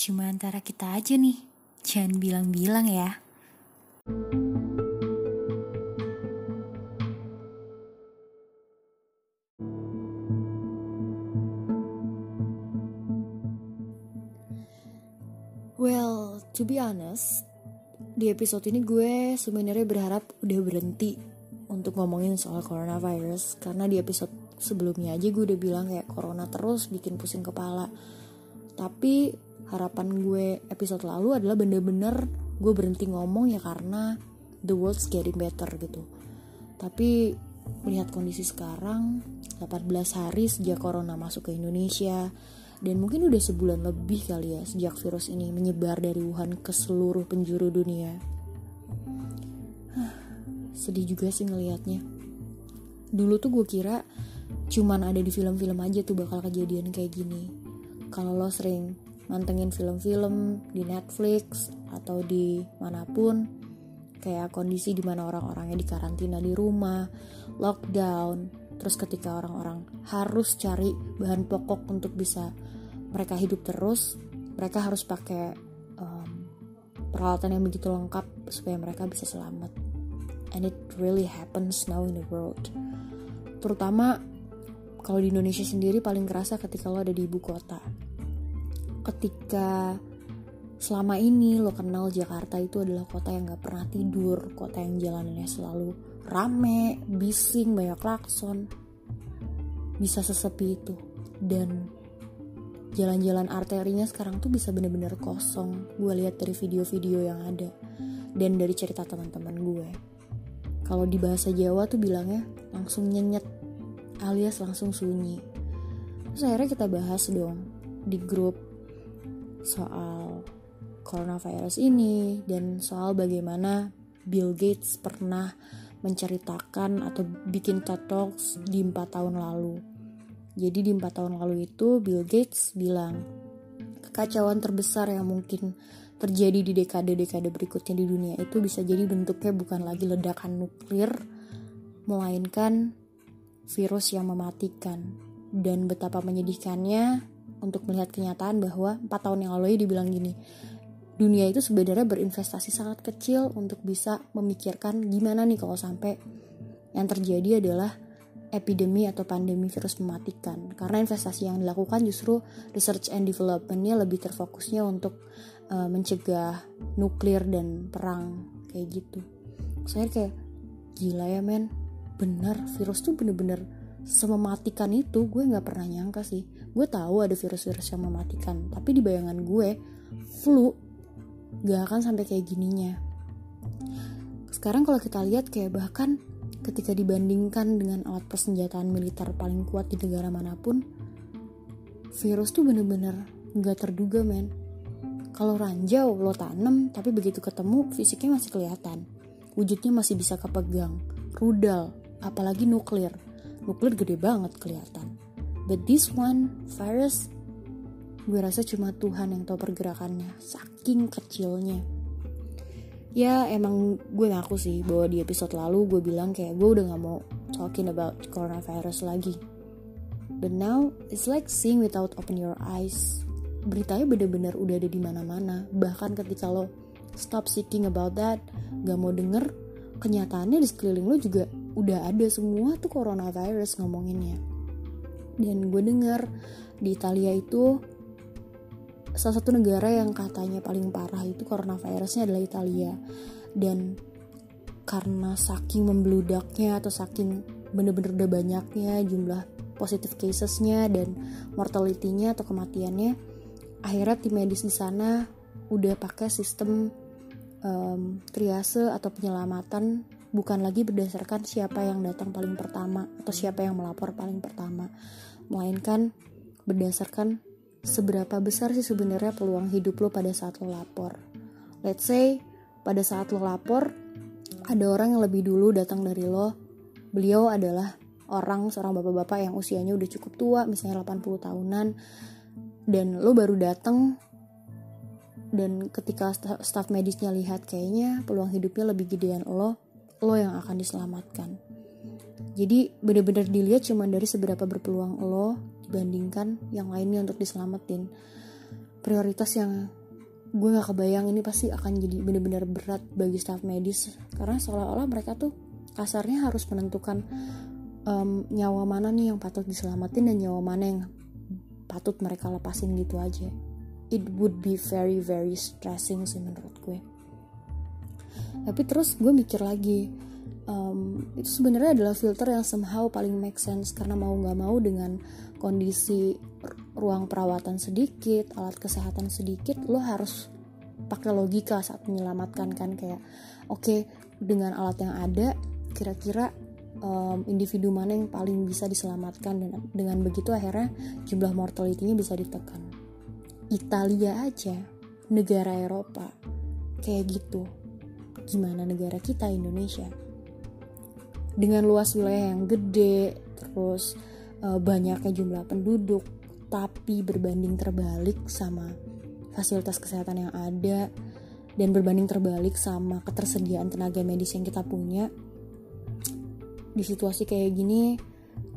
Cuma antara kita aja nih. Jangan bilang-bilang ya. Well, to be honest, di episode ini gue sebenarnya berharap udah berhenti untuk ngomongin soal coronavirus karena di episode sebelumnya aja gue udah bilang kayak corona terus bikin pusing kepala. Tapi harapan gue episode lalu adalah bener-bener gue berhenti ngomong ya karena the world's getting better gitu. Tapi melihat kondisi sekarang 18 hari sejak corona masuk ke Indonesia dan mungkin udah sebulan lebih kali ya sejak virus ini menyebar dari Wuhan ke seluruh penjuru dunia. sedih juga sih ngelihatnya. Dulu tuh gue kira cuman ada di film-film aja tuh bakal kejadian kayak gini. Kalau lo sering mantengin film-film di Netflix atau di mana pun, kayak kondisi di mana orang-orangnya dikarantina di rumah, lockdown, terus ketika orang-orang harus cari bahan pokok untuk bisa mereka hidup terus, mereka harus pakai um, peralatan yang begitu lengkap supaya mereka bisa selamat. And it really happens now in the world. Terutama kalau di Indonesia sendiri paling kerasa ketika lo ada di ibu kota. Ketika selama ini lo kenal Jakarta itu adalah kota yang gak pernah tidur, kota yang jalanannya selalu rame, bising, banyak klakson. Bisa sesepi itu. Dan jalan-jalan arterinya sekarang tuh bisa bener-bener kosong. Gue lihat dari video-video yang ada dan dari cerita teman-teman gue. Kalau di bahasa Jawa tuh bilangnya langsung nyenyet alias langsung sunyi. Terus akhirnya kita bahas dong di grup soal coronavirus ini dan soal bagaimana Bill Gates pernah menceritakan atau bikin TED Talks di 4 tahun lalu. Jadi di 4 tahun lalu itu Bill Gates bilang kekacauan terbesar yang mungkin terjadi di dekade-dekade berikutnya di dunia itu bisa jadi bentuknya bukan lagi ledakan nuklir, melainkan virus yang mematikan. Dan betapa menyedihkannya untuk melihat kenyataan bahwa 4 tahun yang lalu dibilang gini, dunia itu sebenarnya berinvestasi sangat kecil untuk bisa memikirkan gimana nih kalau sampai yang terjadi adalah epidemi atau pandemi virus mematikan. Karena investasi yang dilakukan justru research and developmentnya lebih terfokusnya untuk uh, mencegah nuklir dan perang kayak gitu. Saya kayak gila ya men. Bener virus tuh bener-bener semematikan itu. Gue nggak pernah nyangka sih gue tahu ada virus-virus yang mematikan tapi di bayangan gue flu gak akan sampai kayak gininya. Sekarang kalau kita lihat kayak bahkan ketika dibandingkan dengan alat persenjataan militer paling kuat di negara mana pun virus tuh bener-bener gak terduga men. Kalau ranjau lo tanam tapi begitu ketemu fisiknya masih kelihatan. Wujudnya masih bisa kepegang rudal apalagi nuklir. Nuklir gede banget kelihatan but this one virus gue rasa cuma Tuhan yang tahu pergerakannya saking kecilnya. Ya emang gue ngaku sih bahwa di episode lalu gue bilang kayak gue udah gak mau talking about coronavirus lagi. But now it's like seeing without open your eyes. Beritanya bener-bener udah ada di mana-mana. Bahkan ketika lo stop seeking about that gak mau denger kenyataannya di sekeliling lo juga udah ada. Semua tuh coronavirus ngomonginnya dan gue denger di Italia itu salah satu negara yang katanya paling parah itu coronavirusnya adalah Italia. Dan karena saking membludaknya atau saking bener-bener udah banyaknya jumlah positive casesnya dan mortality-nya atau kematiannya akhirnya tim medis di sana udah pakai sistem um, triase atau penyelamatan bukan lagi berdasarkan siapa yang datang paling pertama atau siapa yang melapor paling pertama melainkan berdasarkan seberapa besar sih sebenarnya peluang hidup lo pada saat lo lapor. Let's say pada saat lo lapor ada orang yang lebih dulu datang dari lo. Beliau adalah orang seorang bapak-bapak yang usianya udah cukup tua, misalnya 80 tahunan dan lo baru datang dan ketika staff medisnya lihat kayaknya peluang hidupnya lebih gedean lo, lo yang akan diselamatkan. Jadi bener-bener dilihat cuma dari seberapa berpeluang lo dibandingkan yang lainnya untuk diselamatin. prioritas yang gue gak kebayang ini pasti akan jadi bener-bener berat bagi staff medis. Karena seolah-olah mereka tuh kasarnya harus menentukan um, nyawa mana nih yang patut diselamatin dan nyawa mana yang patut mereka lepasin gitu aja. It would be very very stressing sih menurut gue. Tapi terus gue mikir lagi um, itu sebenarnya adalah filter yang somehow paling make sense karena mau nggak mau dengan kondisi ruang perawatan sedikit alat kesehatan sedikit lo harus pakai logika saat menyelamatkan kan kayak oke okay, dengan alat yang ada kira-kira um, individu mana yang paling bisa diselamatkan dan dengan begitu akhirnya jumlah mortality-nya bisa ditekan. Italia aja negara Eropa kayak gitu. Gimana negara kita Indonesia dengan luas wilayah yang gede terus uh, banyaknya jumlah penduduk tapi berbanding terbalik sama fasilitas kesehatan yang ada dan berbanding terbalik sama ketersediaan tenaga medis yang kita punya di situasi kayak gini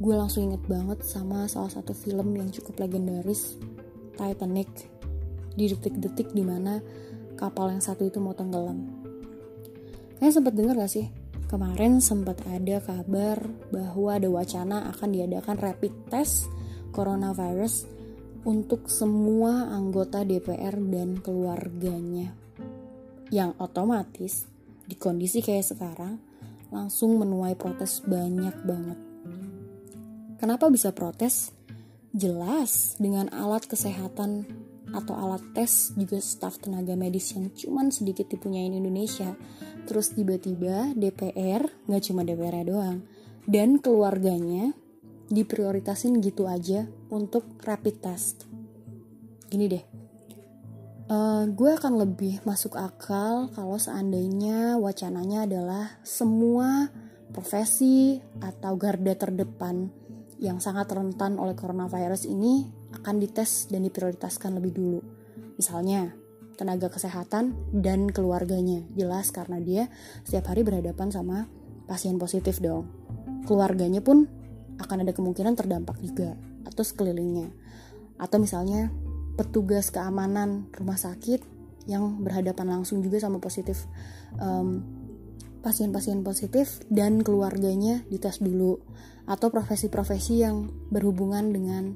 gue langsung inget banget sama salah satu film yang cukup legendaris Titanic. Di detik-detik di mana kapal yang satu itu mau tenggelam kalian sempat dengar gak sih kemarin sempat ada kabar bahwa ada wacana akan diadakan rapid test coronavirus untuk semua anggota DPR dan keluarganya. Yang otomatis di kondisi kayak sekarang langsung menuai protes banyak banget. Kenapa bisa protes? Jelas dengan alat kesehatan atau alat tes juga staf tenaga medis yang cuman sedikit dipunyain Indonesia Terus tiba-tiba DPR, nggak cuma DPR doang, dan keluarganya diprioritasin gitu aja untuk rapid test. Gini deh, uh, gue akan lebih masuk akal kalau seandainya wacananya adalah semua profesi atau garda terdepan yang sangat rentan oleh coronavirus ini akan dites dan diprioritaskan lebih dulu. Misalnya, tenaga kesehatan dan keluarganya. Jelas karena dia setiap hari berhadapan sama pasien positif dong. Keluarganya pun akan ada kemungkinan terdampak juga atau sekelilingnya. Atau misalnya petugas keamanan rumah sakit yang berhadapan langsung juga sama positif um, pasien-pasien positif dan keluarganya dites dulu atau profesi-profesi yang berhubungan dengan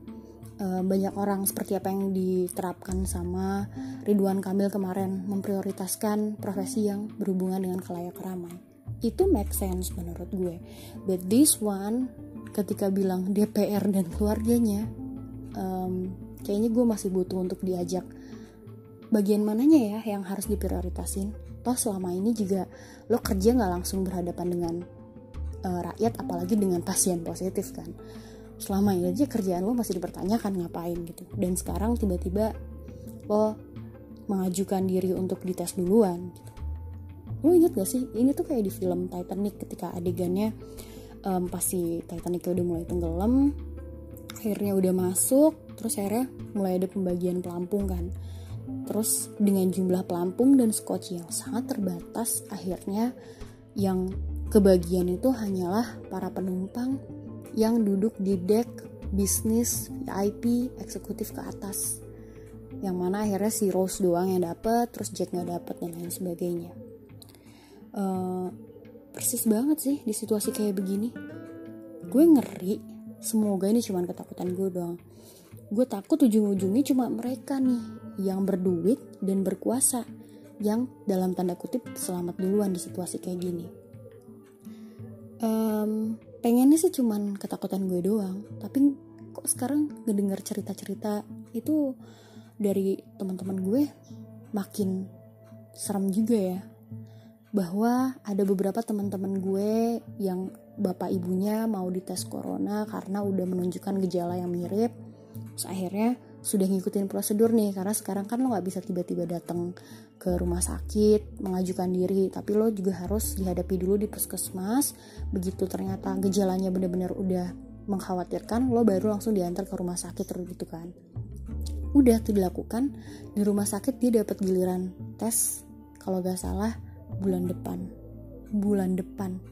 uh, banyak orang seperti apa yang diterapkan sama Ridwan Kamil kemarin memprioritaskan profesi yang berhubungan dengan kelayak ramai. Itu make sense menurut gue. But this one ketika bilang DPR dan keluarganya um, kayaknya gue masih butuh untuk diajak bagian mananya ya yang harus diprioritasin. Toh selama ini juga lo kerja nggak langsung berhadapan dengan uh, rakyat apalagi dengan pasien positif kan selama ini aja kerjaan lo masih dipertanyakan ngapain gitu. Dan sekarang tiba-tiba lo mengajukan diri untuk dites duluan gitu. lo inget gak sih? Ini tuh kayak di film Titanic ketika adegannya um, pasti Titanicnya udah mulai tenggelam akhirnya udah masuk terus akhirnya mulai ada pembagian pelampung kan. Terus dengan jumlah pelampung dan scotch yang sangat terbatas akhirnya yang kebagian itu hanyalah para penumpang yang duduk di deck bisnis VIP eksekutif ke atas. Yang mana akhirnya si Rose doang yang dapet terus Jack nggak dapet dan lain sebagainya. Uh, persis banget sih di situasi kayak begini. Gue ngeri semoga ini cuma ketakutan gue doang. Gue takut ujung-ujungnya cuma mereka nih yang berduit dan berkuasa yang dalam tanda kutip selamat duluan di situasi kayak gini. Um, pengennya sih cuman ketakutan gue doang. Tapi kok sekarang ngedengar cerita-cerita itu dari teman-teman gue makin serem juga ya. Bahwa ada beberapa teman-teman gue yang bapak ibunya mau dites corona karena udah menunjukkan gejala yang mirip. Terus akhirnya sudah ngikutin prosedur nih karena sekarang kan lo nggak bisa tiba-tiba datang ke rumah sakit mengajukan diri. Tapi lo juga harus dihadapi dulu di puskesmas. Begitu ternyata gejalanya benar-benar udah mengkhawatirkan lo baru langsung diantar ke rumah sakit terus gitu kan. Udah tuh dilakukan di rumah sakit dia dapat giliran tes kalau gak salah bulan depan. Bulan depan.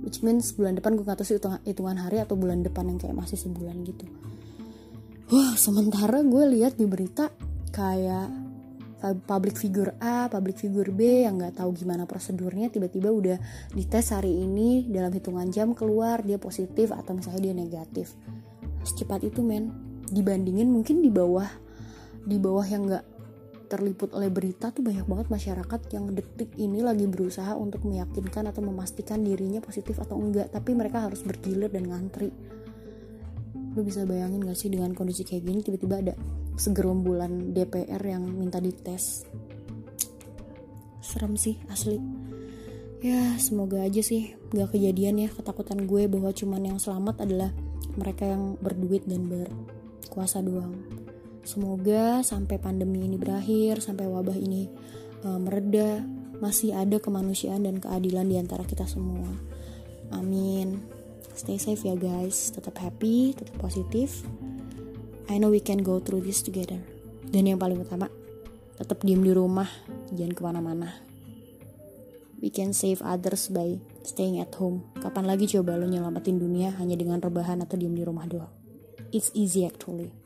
Which means bulan depan gue gak tahu sih hitungan hari atau bulan depan yang kayak masih sebulan gitu Wah, sementara gue lihat di berita kayak public figure A, public figure B yang nggak tahu gimana prosedurnya tiba-tiba udah dites hari ini dalam hitungan jam keluar dia positif atau misalnya dia negatif. Secepat itu men. Dibandingin mungkin di bawah di bawah yang nggak terliput oleh berita tuh banyak banget masyarakat yang detik ini lagi berusaha untuk meyakinkan atau memastikan dirinya positif atau enggak. Tapi mereka harus bergilir dan ngantri lu bisa bayangin gak sih dengan kondisi kayak gini tiba-tiba ada segerombolan DPR yang minta dites? Serem sih asli. Ya semoga aja sih gak kejadian ya ketakutan gue bahwa cuman yang selamat adalah mereka yang berduit dan berkuasa doang. Semoga sampai pandemi ini berakhir sampai wabah ini uh, mereda masih ada kemanusiaan dan keadilan di antara kita semua. Amin stay safe ya guys. Tetap happy tetap positif. I know we can go through this together. Dan yang paling utama tetap diem di rumah jangan ke mana-mana. We can save others by staying at home. Kapan lagi coba lo nyelamatin dunia hanya dengan rebahan atau diem di rumah doang? It's easy actually